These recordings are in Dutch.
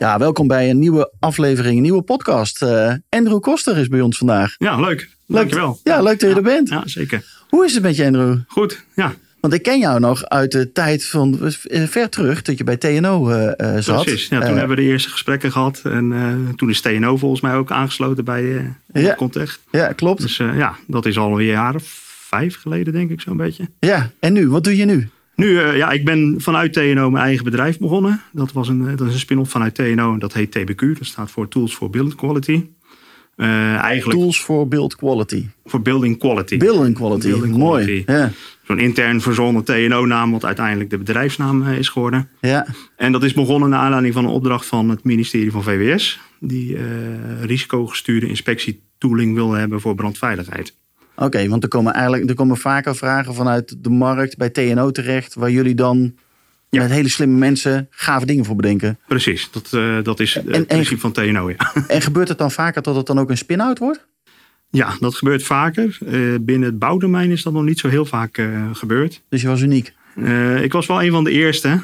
Ja, welkom bij een nieuwe aflevering, een nieuwe podcast. Uh, Andrew Koster is bij ons vandaag. Ja, leuk. Dankjewel. Ja, leuk dat je er bent. Ja, zeker. Hoe is het met je, Andrew? Goed, ja. Want ik ken jou nog uit de tijd van ver terug, dat je bij TNO uh, zat. Precies, ja, toen hebben we de eerste gesprekken gehad. En uh, toen is TNO volgens mij ook aangesloten bij ja. Context. Ja, klopt. Dus ja, dat is alweer jaren vijf geleden, denk ik zo'n beetje. Ja, en nu? Wat doe je nu? Nu, ja, ik ben vanuit TNO mijn eigen bedrijf begonnen. Dat, was een, dat is een spin-off vanuit TNO en dat heet TBQ. Dat staat voor Tools for Build Quality. Uh, eigenlijk, Tools for Build Quality. Voor Building Quality. Building Quality, building mooi. Ja. Zo'n intern verzonnen TNO-naam, wat uiteindelijk de bedrijfsnaam is geworden. Ja. En dat is begonnen naar aanleiding van een opdracht van het ministerie van VWS. Die uh, risicogestuurde inspectietooling wil hebben voor brandveiligheid. Oké, okay, want er komen eigenlijk er komen vaker vragen vanuit de markt bij TNO terecht, waar jullie dan ja. met hele slimme mensen gave dingen voor bedenken. Precies, dat, uh, dat is het principe van TNO. Ja. En gebeurt het dan vaker dat het dan ook een spin-out wordt? Ja, dat gebeurt vaker. Uh, binnen het bouwdomein is dat nog niet zo heel vaak uh, gebeurd. Dus je was uniek? ik was wel een van de eerste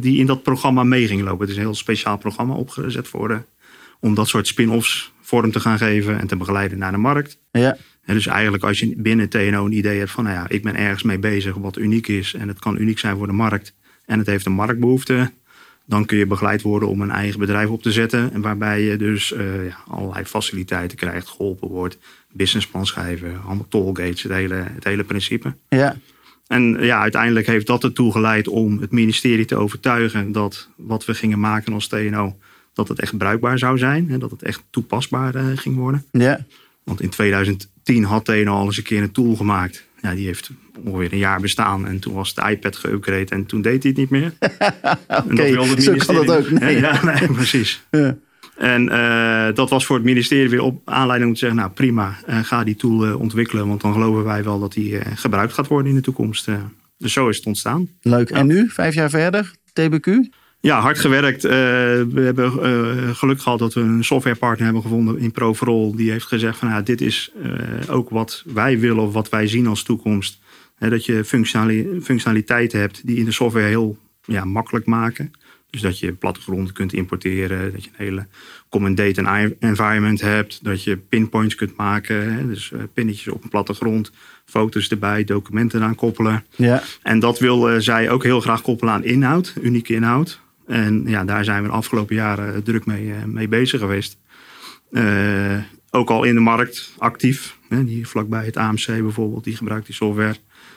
die in dat programma mee ging lopen. Het is een heel speciaal programma opgezet voor om dat soort spin-offs vorm te gaan geven en te begeleiden naar de markt. Ja. En dus eigenlijk als je binnen TNO een idee hebt van, nou ja, ik ben ergens mee bezig wat uniek is en het kan uniek zijn voor de markt en het heeft een marktbehoefte, dan kun je begeleid worden om een eigen bedrijf op te zetten. En waarbij je dus uh, ja, allerlei faciliteiten krijgt, geholpen wordt, businessplan schrijven, allemaal tollgates, het hele, het hele principe. Ja. En ja, uiteindelijk heeft dat ertoe geleid om het ministerie te overtuigen dat wat we gingen maken als TNO, dat het echt bruikbaar zou zijn en dat het echt toepasbaar uh, ging worden. Ja. Want in 2010 had TNO al eens een keer een tool gemaakt. Ja, die heeft ongeveer een jaar bestaan. En toen was de iPad geüpgrade en toen deed hij het niet meer. Oké, okay, zo kan dat ook. Nee. Ja, nee, precies. Ja. En uh, dat was voor het ministerie weer op aanleiding om te zeggen... nou prima, uh, ga die tool uh, ontwikkelen. Want dan geloven wij wel dat die gebruikt gaat worden in de toekomst. dus zo is het ontstaan. Leuk. Ja. En nu, vijf jaar verder, TBQ? Ja, hard gewerkt. Uh, we hebben uh, geluk gehad dat we een softwarepartner hebben gevonden in Proverol. Die heeft gezegd van ja, dit is uh, ook wat wij willen of wat wij zien als toekomst. He, dat je functionali functionaliteiten hebt die in de software heel ja, makkelijk maken. Dus dat je plattegronden kunt importeren. Dat je een hele common data environment hebt. Dat je pinpoints kunt maken. Hè, dus pinnetjes op een plattegrond. Foto's erbij, documenten eraan koppelen. Ja. En dat wil zij ook heel graag koppelen aan inhoud, unieke inhoud. En ja, daar zijn we de afgelopen jaren druk mee, mee bezig geweest. Uh, ook al in de markt actief. Hè, die vlakbij het AMC bijvoorbeeld, die gebruikt die software.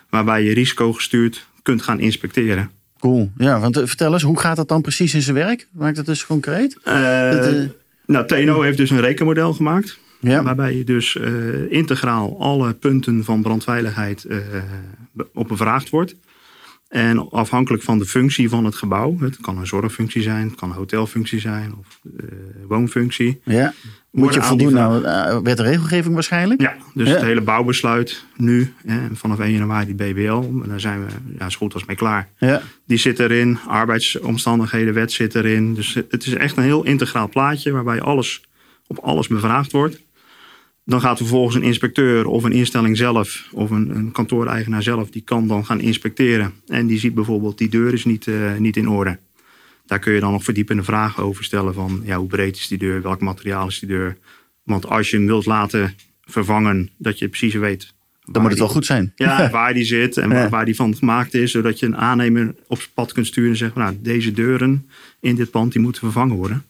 Waarbij je risicogestuurd kunt gaan inspecteren. Cool. Ja, want vertel eens, hoe gaat dat dan precies in zijn werk? Maakt dat dus concreet? Uh, dat, uh... Nou, TNO heeft dus een rekenmodel gemaakt. Ja. Waarbij je dus uh, integraal alle punten van brandveiligheid uh, op bevraagd wordt. En afhankelijk van de functie van het gebouw, het kan een zorgfunctie zijn, het kan een hotelfunctie zijn of uh, woonfunctie. Ja. Moet je voldoen aan uh, wet en regelgeving waarschijnlijk? Ja, dus ja. het hele bouwbesluit nu, hè, vanaf 1 januari die BBL, daar zijn we ja, zo goed als mee klaar. Ja. Die zit erin, arbeidsomstandigheden, wet zit erin. Dus het is echt een heel integraal plaatje waarbij alles op alles bevraagd wordt. Dan gaat vervolgens een inspecteur of een instelling zelf of een, een kantooreigenaar zelf, die kan dan gaan inspecteren. En die ziet bijvoorbeeld die deur is niet, uh, niet in orde. Daar kun je dan nog verdiepende vragen over stellen van ja, hoe breed is die deur, welk materiaal is die deur. Want als je hem wilt laten vervangen, dat je precies weet. Dan moet het wel goed zijn. Ja, waar die zit en waar, waar die van gemaakt is. Zodat je een aannemer op pad kunt sturen en zeggen, nou, deze deuren in dit pand die moeten vervangen worden.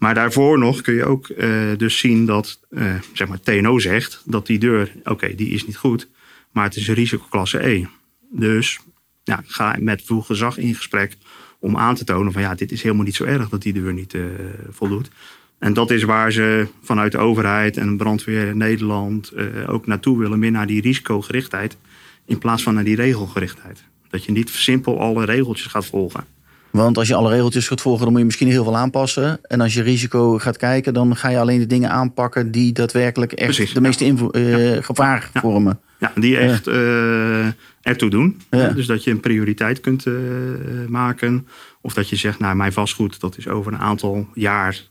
Maar daarvoor nog kun je ook uh, dus zien dat uh, zeg maar TNO zegt dat die deur, oké, die is niet goed. Maar het is een risicoklasse E. Dus ja, ga met vroeg gezag in gesprek om aan te tonen van ja, dit is helemaal niet zo erg dat die deur niet uh, voldoet. En dat is waar ze vanuit de overheid en brandweer in Nederland ook naartoe willen, meer naar die risicogerichtheid in plaats van naar die regelgerichtheid. Dat je niet simpel alle regeltjes gaat volgen. Want als je alle regeltjes gaat volgen, dan moet je misschien heel veel aanpassen. En als je risico gaat kijken, dan ga je alleen de dingen aanpakken die daadwerkelijk echt Precies, de meeste uh, gevaar ja. vormen. Ja, die echt uh, ertoe doen. Dus dat je een prioriteit kunt uh, maken. Of dat je zegt, nou mijn vastgoed, dat is over een aantal jaar,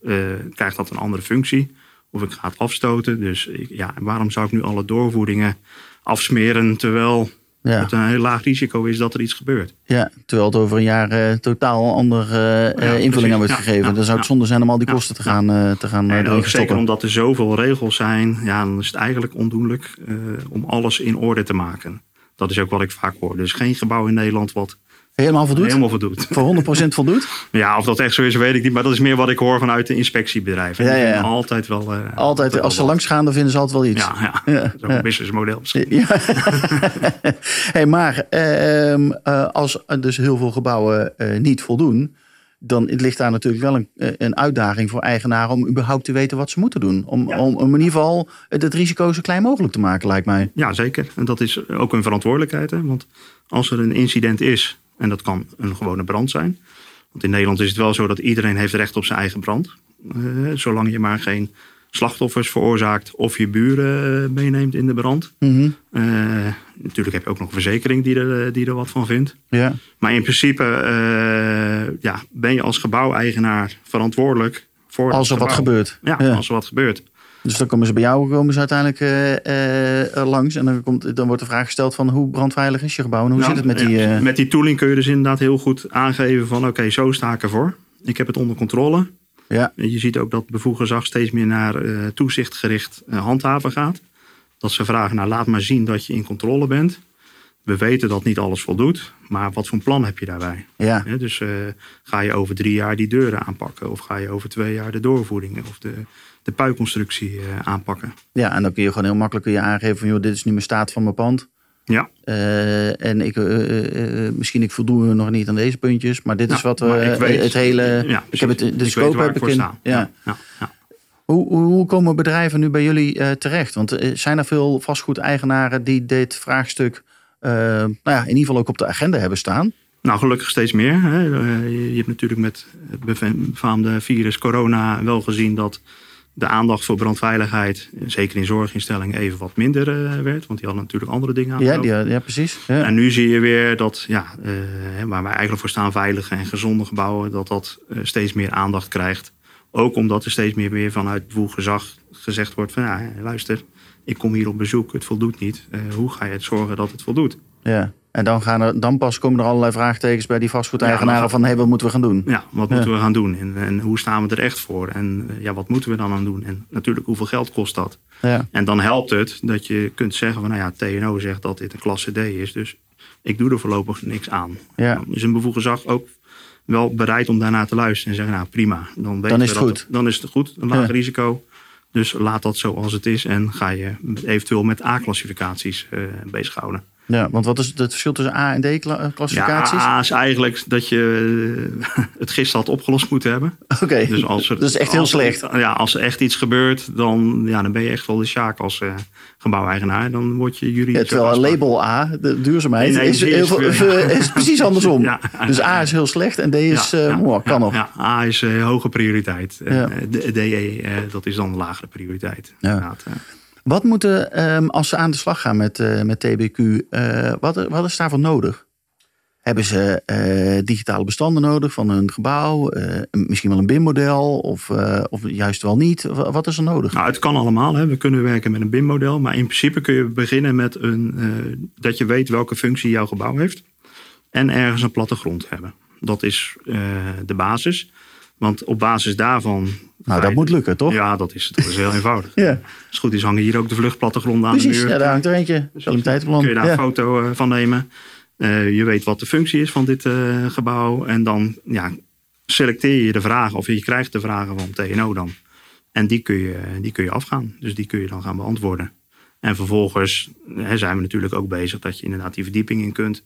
krijgt dat een andere functie. Of ik ga het afstoten. Dus ik, ja, waarom zou ik nu alle doorvoeringen afsmeren terwijl ja. Het een heel laag risico is dat er iets gebeurt. Ja, terwijl het over een jaar uh, totaal andere uh, invulling aan wordt gegeven. dan zou het zonde zijn om al die kosten te gaan, uh, te gaan en ook Zeker omdat er zoveel regels zijn, ja, dan is het eigenlijk ondoenlijk om alles in orde te maken. Dat is ook wat ik vaak hoor. Er is geen gebouw in Nederland wat Helemaal voldoet? Helemaal voldoet. Voor 100% voldoet? ja, of dat echt zo is, weet ik niet. Maar dat is meer wat ik hoor vanuit de inspectiebedrijven. Ja, ja, Altijd wel. Uh, altijd, als ze langs gaan, dan vinden ze altijd wel iets. Ja, ja. dat is ook een businessmodel misschien. Ja. hey, maar uh, als dus heel veel gebouwen uh, niet voldoen, dan ligt daar natuurlijk wel een, een uitdaging voor eigenaren om überhaupt te weten wat ze moeten doen. Om, om, om in ieder geval het risico zo klein mogelijk te maken, lijkt mij. Ja, zeker. En dat is ook een verantwoordelijkheid. Hè? Want als er een incident is en dat kan een gewone brand zijn. Want in Nederland is het wel zo dat iedereen heeft recht op zijn eigen brand. Uh, zolang je maar geen slachtoffers veroorzaakt of je buren eh, meeneemt in de brand. Mm natuurlijk heb je ook nog een verzekering die er, die er wat van vindt. Ja. Maar in principe ja, ben je als gebouweigenaar verantwoordelijk voor. Als er wat gebeurt. Ja, ja, als er wat gebeurt. Dus dan komen ze bij jou komen ze uiteindelijk uh, uh, langs. En dan, komt, dan wordt de vraag gesteld van hoe brandveilig is je gebouw? En hoe nou, zit het met die... Uh... Met die tooling kun je dus inderdaad heel goed aangeven van... oké, zo sta ik ervoor. Ik heb het onder controle. Ja. Je ziet ook dat bevoegd gezag steeds meer naar toezichtgericht handhaven gaat. Dat ze vragen, nou laat maar zien dat je in controle bent. We weten dat niet alles voldoet, maar wat voor een plan heb je daarbij? Ja. dus ga je over drie jaar die deuren aanpakken? Of ga je over twee jaar de doorvoeringen of de de puikonstructie uh, aanpakken. Ja, en dan kun je gewoon heel makkelijk kun je aangeven van joh, dit is nu mijn staat van mijn pand. Ja. Uh, en ik, misschien ik voldoe nog niet aan deze puntjes, maar dit is wat we het hele. Ja, ik heb het de scope heb ik in. Ja. Ja, ja. Hoe, hoe, komen bedrijven nu bij jullie terecht? Want zijn er veel vastgoedeigenaren die dit vraagstuk, nou ja, in ieder geval ook op de agenda hebben staan? Nou, gelukkig steeds meer. Hè. Je hebt natuurlijk met het befaamde virus corona wel gezien dat de aandacht voor brandveiligheid, zeker in zorginstellingen, even wat minder uh, werd. Want die hadden natuurlijk andere dingen aan. Ja, die, ja precies. Ja. En nu zie je weer dat, ja, uh, waar wij eigenlijk voor staan, veilige en gezonde gebouwen, dat dat uh, steeds meer aandacht krijgt. Ook omdat er steeds meer weer vanuit het gezag gezegd wordt van, ja, luister, ik kom hier op bezoek, het voldoet niet. hoe ga je het zorgen dat het voldoet? Ja. En dan, gaan er, dan pas komen er allerlei vraagtekens bij die vastgoedeigenaren ja, van hé, wat moeten we gaan doen? Ja, wat moeten we gaan doen? En, en, hoe staan we er echt voor? En eh, ja, wat moeten we dan aan doen? En natuurlijk, hoeveel geld kost dat? Ja. En dan helpt het dat je kunt zeggen van nou ja, TNO zegt dat dit een klasse D is. Dus ik doe er voorlopig niks aan. Ja. Dan is een bevoegd gezag ook wel bereid om daarna te luisteren en zeggen nou prima. Dan, dan is het goed. dan is het goed, een laag risico. Dus laat dat zoals het is en ga je eventueel met A-classificaties uh, bezighouden. Ja, want wat is het verschil tussen A en D klassificaties? Ja, A is eigenlijk dat je eh, het gisteren had opgelost moeten hebben. Oké, dus als er, dat is echt heel slecht. ja, als er echt iets gebeurt, dan, ja, dan ben je echt wel de sjaak als uh, gebouweigenaar. Dan word je juridisch... Ja, terwijl een label A, de duurzaamheid, is, is, precies andersom. ja, dus A is heel slecht en D is, uh, oh, kan nog. Ja, A is hoge prioriteit. DE, dat is dan de lagere prioriteit. Ja. Wat moeten, um, als ze aan de slag gaan met, uh, met TBQ, eh, wat, wat is daarvoor nodig? Hebben ze uh, digitale bestanden nodig van hun gebouw? misschien wel een BIM-model of, of juist wel niet? Wat is er nodig? Nou, het kan allemaal. Hè. We kunnen werken met een BIM-model. Maar in principe kun je beginnen met een, dat je weet welke functie jouw gebouw heeft. En ergens een plattegrond hebben. Dat is de basis. Want op basis daarvan. Nou, dat moet lukken, toch? Ja, dat is, dat is heel eenvoudig. ja. Als het goed is, hangen hier ook de vluchtplattegronden aan Precies, de muur. ja, daar hangt er eentje. Dus kun je daar een foto eh, van nemen. Uh, je weet wat de functie is van dit uh, gebouw. En dan ja, selecteer je de vragen, of je krijgt de vragen van TNO dan. En die kun je, die kun je afgaan. Dus die kun je dan gaan beantwoorden. En vervolgens hè, zijn we natuurlijk ook bezig dat je inderdaad die verdieping in kunt.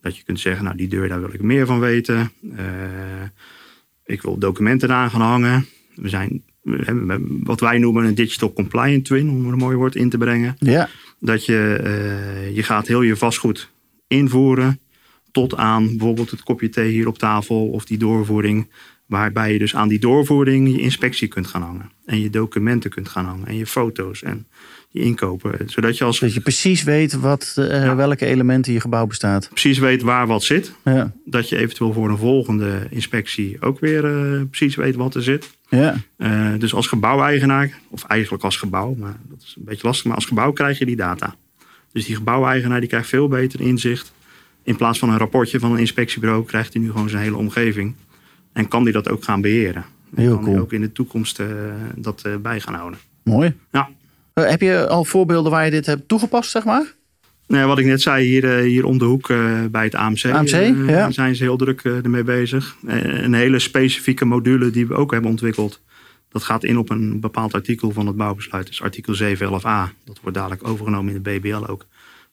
Dat je kunt zeggen, nou die deur, daar wil ik meer van weten. Uh, ik wil documenten aan gaan hangen. We zijn we hebben wat wij noemen een digital compliant twin, om er een mooi woord in te brengen. Ja. Dat je, uh, je gaat heel je vastgoed invoeren tot aan bijvoorbeeld het kopje thee hier op tafel of die doorvoering. Waarbij je dus aan die doorvoering je inspectie kunt gaan hangen. En je documenten kunt gaan hangen. En je foto's en je inkopen. Zodat je als. Dat je precies weet wat, uh, welke elementen je gebouw bestaat. Precies weet waar wat zit. Ja. Dat je eventueel voor een volgende inspectie ook weer uh, precies weet wat er zit. Ja. Uh, dus als gebouweigenaar, of eigenlijk als gebouw, maar dat is een beetje lastig. Maar als gebouw krijg je die data. Dus die gebouweigenaar die krijgt veel beter inzicht. In plaats van een rapportje van een inspectiebureau krijgt hij nu gewoon zijn hele omgeving. En kan die dat ook gaan beheren. En Heel kan cool. hij ook in de toekomst dat bij gaan houden. Mooi. Ja. Uh, heb je al voorbeelden waar je dit hebt toegepast, zeg maar? Nee, wat ik net zei, hier, hier om de hoek bij het AMC, AMC ja. zijn ze heel druk ermee bezig. een hele specifieke module die we ook hebben ontwikkeld. Dat gaat in op een bepaald artikel van het bouwbesluit. Dus artikel 711a. Dat wordt dadelijk overgenomen in de BBL ook.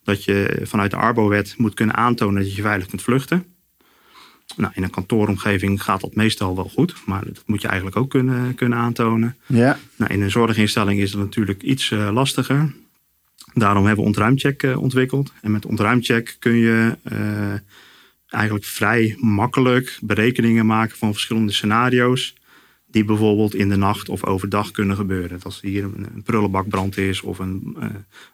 Dat je vanuit de Arbo-wet moet kunnen aantonen dat je veilig kunt vluchten. Nou, in een kantooromgeving gaat dat meestal wel goed, maar dat moet je eigenlijk ook kunnen, kunnen aantonen. Ja. Nou, in een zorginstelling is het natuurlijk iets uh, lastiger. Daarom hebben we ontruimcheck uh, ontwikkeld. En met ontruimcheck kun je uh, eigenlijk vrij makkelijk berekeningen maken van verschillende scenario's. Die bijvoorbeeld in de nacht of overdag kunnen gebeuren. Dat als hier een, prullenbakbrand is of een,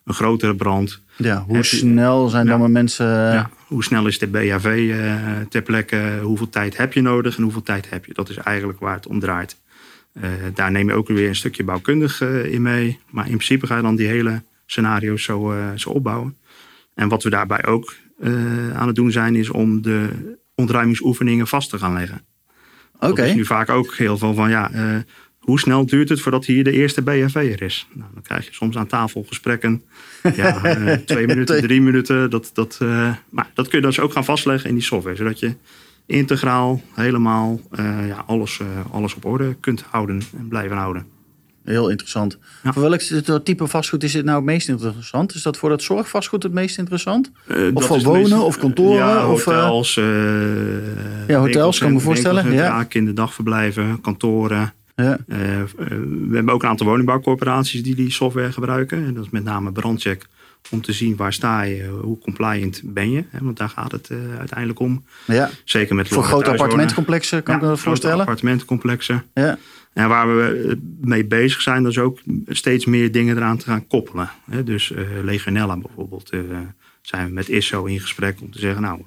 een grotere brand. Ja, hoe snel zijn dan ja, mensen. Ja, hoe snel is de BHV uh, ter plekke? Hoeveel tijd heb je nodig en hoeveel tijd heb je? Dat is eigenlijk waar het om draait. Uh, daar neem je ook weer een stukje bouwkundig in mee. Maar in principe ga je dan die hele scenario's zo, zo opbouwen. En wat we daarbij ook aan het doen zijn, is om de ontruimingsoefeningen vast te gaan leggen. Okay. Dat is nu vaak ook heel veel van ja. hoe snel duurt het voordat hier de eerste BHV er is? Nou, dan krijg je soms aan tafel gesprekken. Ja, uh, twee minuten, drie minuten. Dat, dat, uh, maar dat kun je dus ook gaan vastleggen in die software. Zodat je integraal helemaal ja, alles, alles op orde kunt houden en blijven houden. Heel interessant. Ja. Voor welk type vastgoed is dit nou het meest interessant? Is dat voor dat zorgvastgoed het meest interessant? of voor wonen meest, of kantoren? Ja, of, hotels. ja, hotels kan ik me voorstellen. Ja. kinderdag verblijven, Ja. Uh, we hebben ook een aantal woningbouwcorporaties die die software gebruiken. En dat is met name brandcheck om te zien waar sta je, hoe compliant ben je. Hè, want daar gaat het uh, uiteindelijk om. Ja. Zeker met Voor grote appartementcomplexen kan ja, ik me dat voorstellen. appartementcomplexen. Ja. En waar we mee bezig zijn, dat is ook steeds meer dingen eraan te gaan koppelen. Dus uh, Legionella bijvoorbeeld zijn we met ISO in gesprek om te zeggen... nou,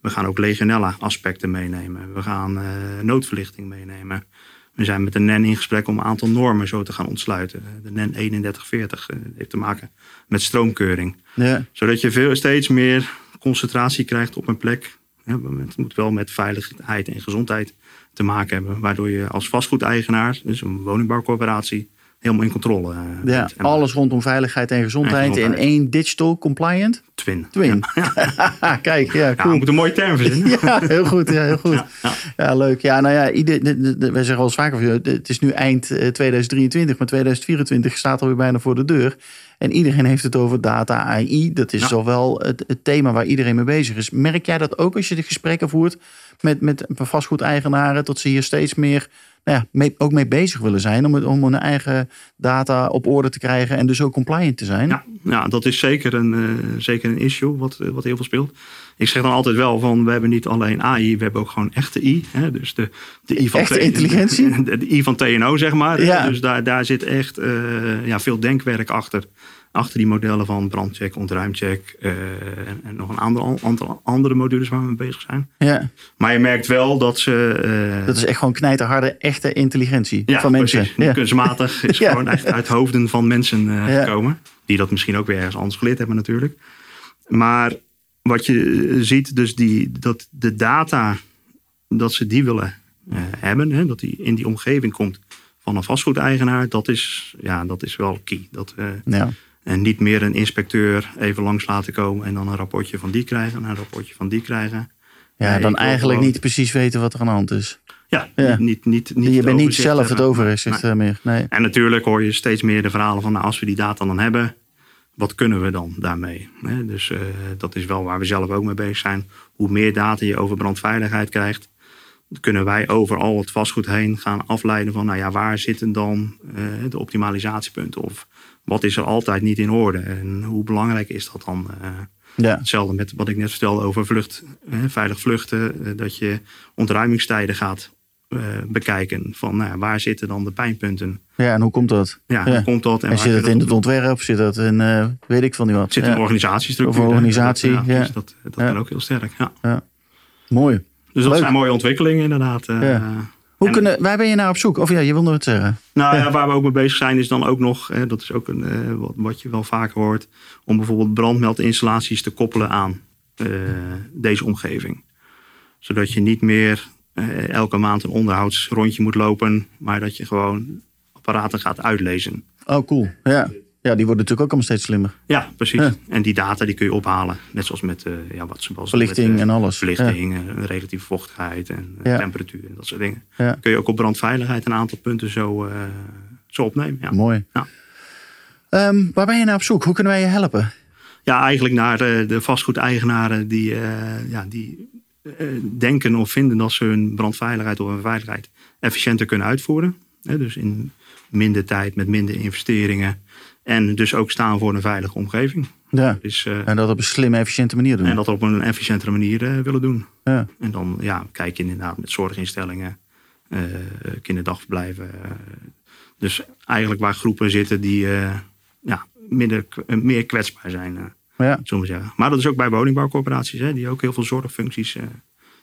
we gaan ook Legionella aspecten meenemen. We gaan noodverlichting meenemen. We zijn met de NEN in gesprek om een aantal normen zo te gaan ontsluiten. De NEN 3140 heeft te maken met stroomkeuring. Ja. Zodat je veel, steeds meer concentratie krijgt op een plek. Het moet wel met veiligheid en gezondheid te maken hebben. Waardoor je als vastgoedeigenaar, dus een woningbouwcorporatie, helemaal in controle Ja, alles rondom veiligheid en gezondheid, en gezondheid, in één digital compliant. Twin. Twin. Ja. Kijk, ja, cool. Ja, moet een mooie term verzinnen. ja, heel goed. Ja, heel goed. Ja, leuk. Ja, nou ja, ieder, de, de, de, wij zeggen wel eens vaker, het is nu eind 2023, maar 2024 staat alweer bijna voor de deur. En iedereen heeft het over data AI. Dat is toch wel het, het, thema waar iedereen mee bezig is. Merk jij dat ook als je de gesprekken voert met, met vastgoedeigenaren, dat ze hier steeds meer nou ja, mee, ook mee bezig willen zijn om, het, om hun eigen data op orde te krijgen en dus ook compliant te zijn? Ja, ja dat is zeker een, uh, zeker een issue wat, wat heel veel speelt. Ik zeg dan altijd wel van we hebben niet alleen AI, we hebben ook gewoon echte I. Hè? Dus de, de I van echte intelligentie? De, de, I van TNO zeg maar. Ja. Dus daar, daar zit echt uh, ja, veel denkwerk achter. Achter die modellen van brandcheck, ontruimcheck uh, en, en, nog een aantal, aantal andere modules waar we mee bezig zijn. Ja. Maar je merkt wel dat ze... Uh, dat is echt gewoon knijterharde, echte intelligentie ja, van mensen. Precies. Ja. Kunstmatig is Ja. gewoon echt uit hoofden van mensen uh, gekomen. Die dat misschien ook weer ergens anders geleerd hebben natuurlijk. Maar wat je ziet, dus die, dat de data, dat ze die willen hebben, hè, dat die in die omgeving komt van een vastgoedeigenaar, dat is, ja, dat is wel key. Dat, Ja. En niet meer een inspecteur even langs laten komen en dan een rapportje van die krijgen en een rapportje van die krijgen. Ja, Nee, dan eigenlijk gewoon- niet precies weten wat er aan de hand is. Ja, Ja. Niet, niet, niet, je bent niet zelf het overzicht Nee. eh, meer. Nee. En natuurlijk hoor je steeds meer de verhalen van nou, als we die data dan hebben, wat kunnen we dan daarmee? Dus uh, dat is wel waar we zelf ook mee bezig zijn. Hoe meer data je over brandveiligheid krijgt, kunnen wij over al het vastgoed heen gaan afleiden van, nou ja, waar zitten dan uh, de optimalisatiepunten? Of wat is er altijd niet in orde? En hoe belangrijk is dat dan? Ja. Hetzelfde met wat ik net vertelde over vlucht, veilig vluchten, dat je ontruimingstijden gaat uh, bekijken. Van nou, waar zitten dan de pijnpunten? Ja, en hoe komt dat? Ja, hoe komt dat? En, en zit het in het ontwerp? Zit dat in, uh, weet ik van die wat? Zit in organisatiestructuur. Of organisatie, ja. Dus dat, dat kan ook heel sterk, ja. Mooi. Dus dat zijn mooie ontwikkelingen inderdaad. Uh, hoe en, kunnen, waar ben je naar op zoek? Of ja, je wilde het zeggen. Nou ja, waar we ook mee bezig zijn is dan ook nog, hè, dat is ook een, wat, wat je wel vaker hoort, om bijvoorbeeld brandmeldinstallaties te koppelen aan deze omgeving. Zodat je niet meer uh, elke maand een onderhoudsrondje moet lopen, maar dat je gewoon apparaten gaat uitlezen. Oh, cool. Ja. Ja, die worden natuurlijk ook allemaal steeds slimmer. Ja, precies. En die data die kun je ophalen. Net zoals met uh, ja, wat ze Verlichting met, uh, en alles. Verlichting, ja. relatieve vochtigheid en temperatuur en dat soort dingen. Kun je ook op brandveiligheid een aantal punten zo, zo opnemen. Ja. Mooi. Um, waar ben je nou op zoek? Hoe kunnen wij je helpen? Ja, eigenlijk naar de, de vastgoedeigenaren die, ja, die eh, denken of vinden dat ze hun brandveiligheid of hun veiligheid efficiënter kunnen uitvoeren. Dus in minder tijd, met minder investeringen. En dus ook staan voor een veilige omgeving. Ja. Dus, uh, en dat op een slimme, efficiënte manier doen. En dat op een efficiëntere manier uh, willen doen. Ja. En dan ja, kijk je inderdaad met zorginstellingen, uh, kinderdagverblijven. dus eigenlijk waar groepen zitten die ja, minder, meer kwetsbaar zijn. Ja. Maar dat is ook bij woningbouwcorporaties, hè, die ook heel veel zorgfuncties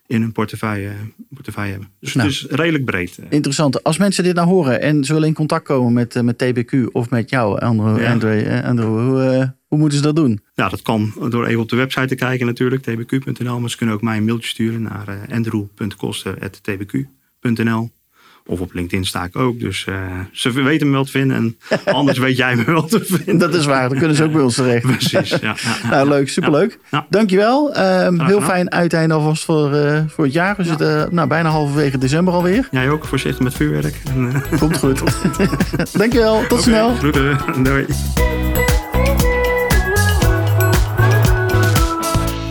in hun portefeuille, portefeuille hebben. Dus nou, het is redelijk breed. Uh. Interessant. Als mensen dit nou horen en ze willen in contact komen met, uh, met TBQ of met jou, Andrew, ja. André, Andrew hoe, hoe moeten ze dat doen? Ja, dat kan door even op de website te kijken natuurlijk, tbq.nl. Maar ze kunnen ook mij een mailtje sturen naar andrew.kosten.tbq.nl. Of op LinkedIn sta ik ook. Dus uh, ze weten me wel te vinden. En anders weet jij me wel te vinden. Dat is waar. Dan kunnen ze ook bij ons terecht. Precies. Ja, ja, ja nou, leuk. Superleuk. Ja. Dankjewel. Um, heel fijn uiteinde alvast voor, uh, voor het jaar. We zitten nou, bijna halverwege december alweer. Jij ook. Voorzichtig met vuurwerk. En. Komt goed. Dankjewel. Tot okay, snel. Groeten. Doei.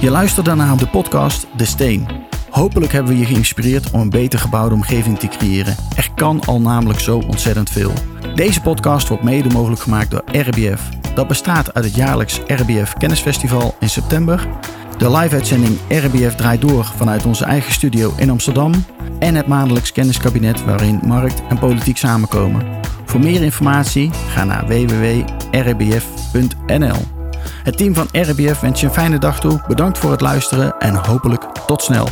Je luistert daarna naar de podcast De Steen. Hopelijk hebben we je geïnspireerd om een beter gebouwde omgeving te creëren. Er kan al namelijk zo ontzettend veel. Deze podcast wordt mede mogelijk gemaakt door RBF. Dat bestaat uit het jaarlijks RBF Kennisfestival in september, de live-uitzending RBF draait door vanuit onze eigen studio in Amsterdam en het maandelijks kenniskabinet waarin markt en politiek samenkomen. Voor meer informatie ga naar www.rbf.nl. Het team van RBF wens je een fijne dag toe. Bedankt voor het luisteren en hopelijk tot snel.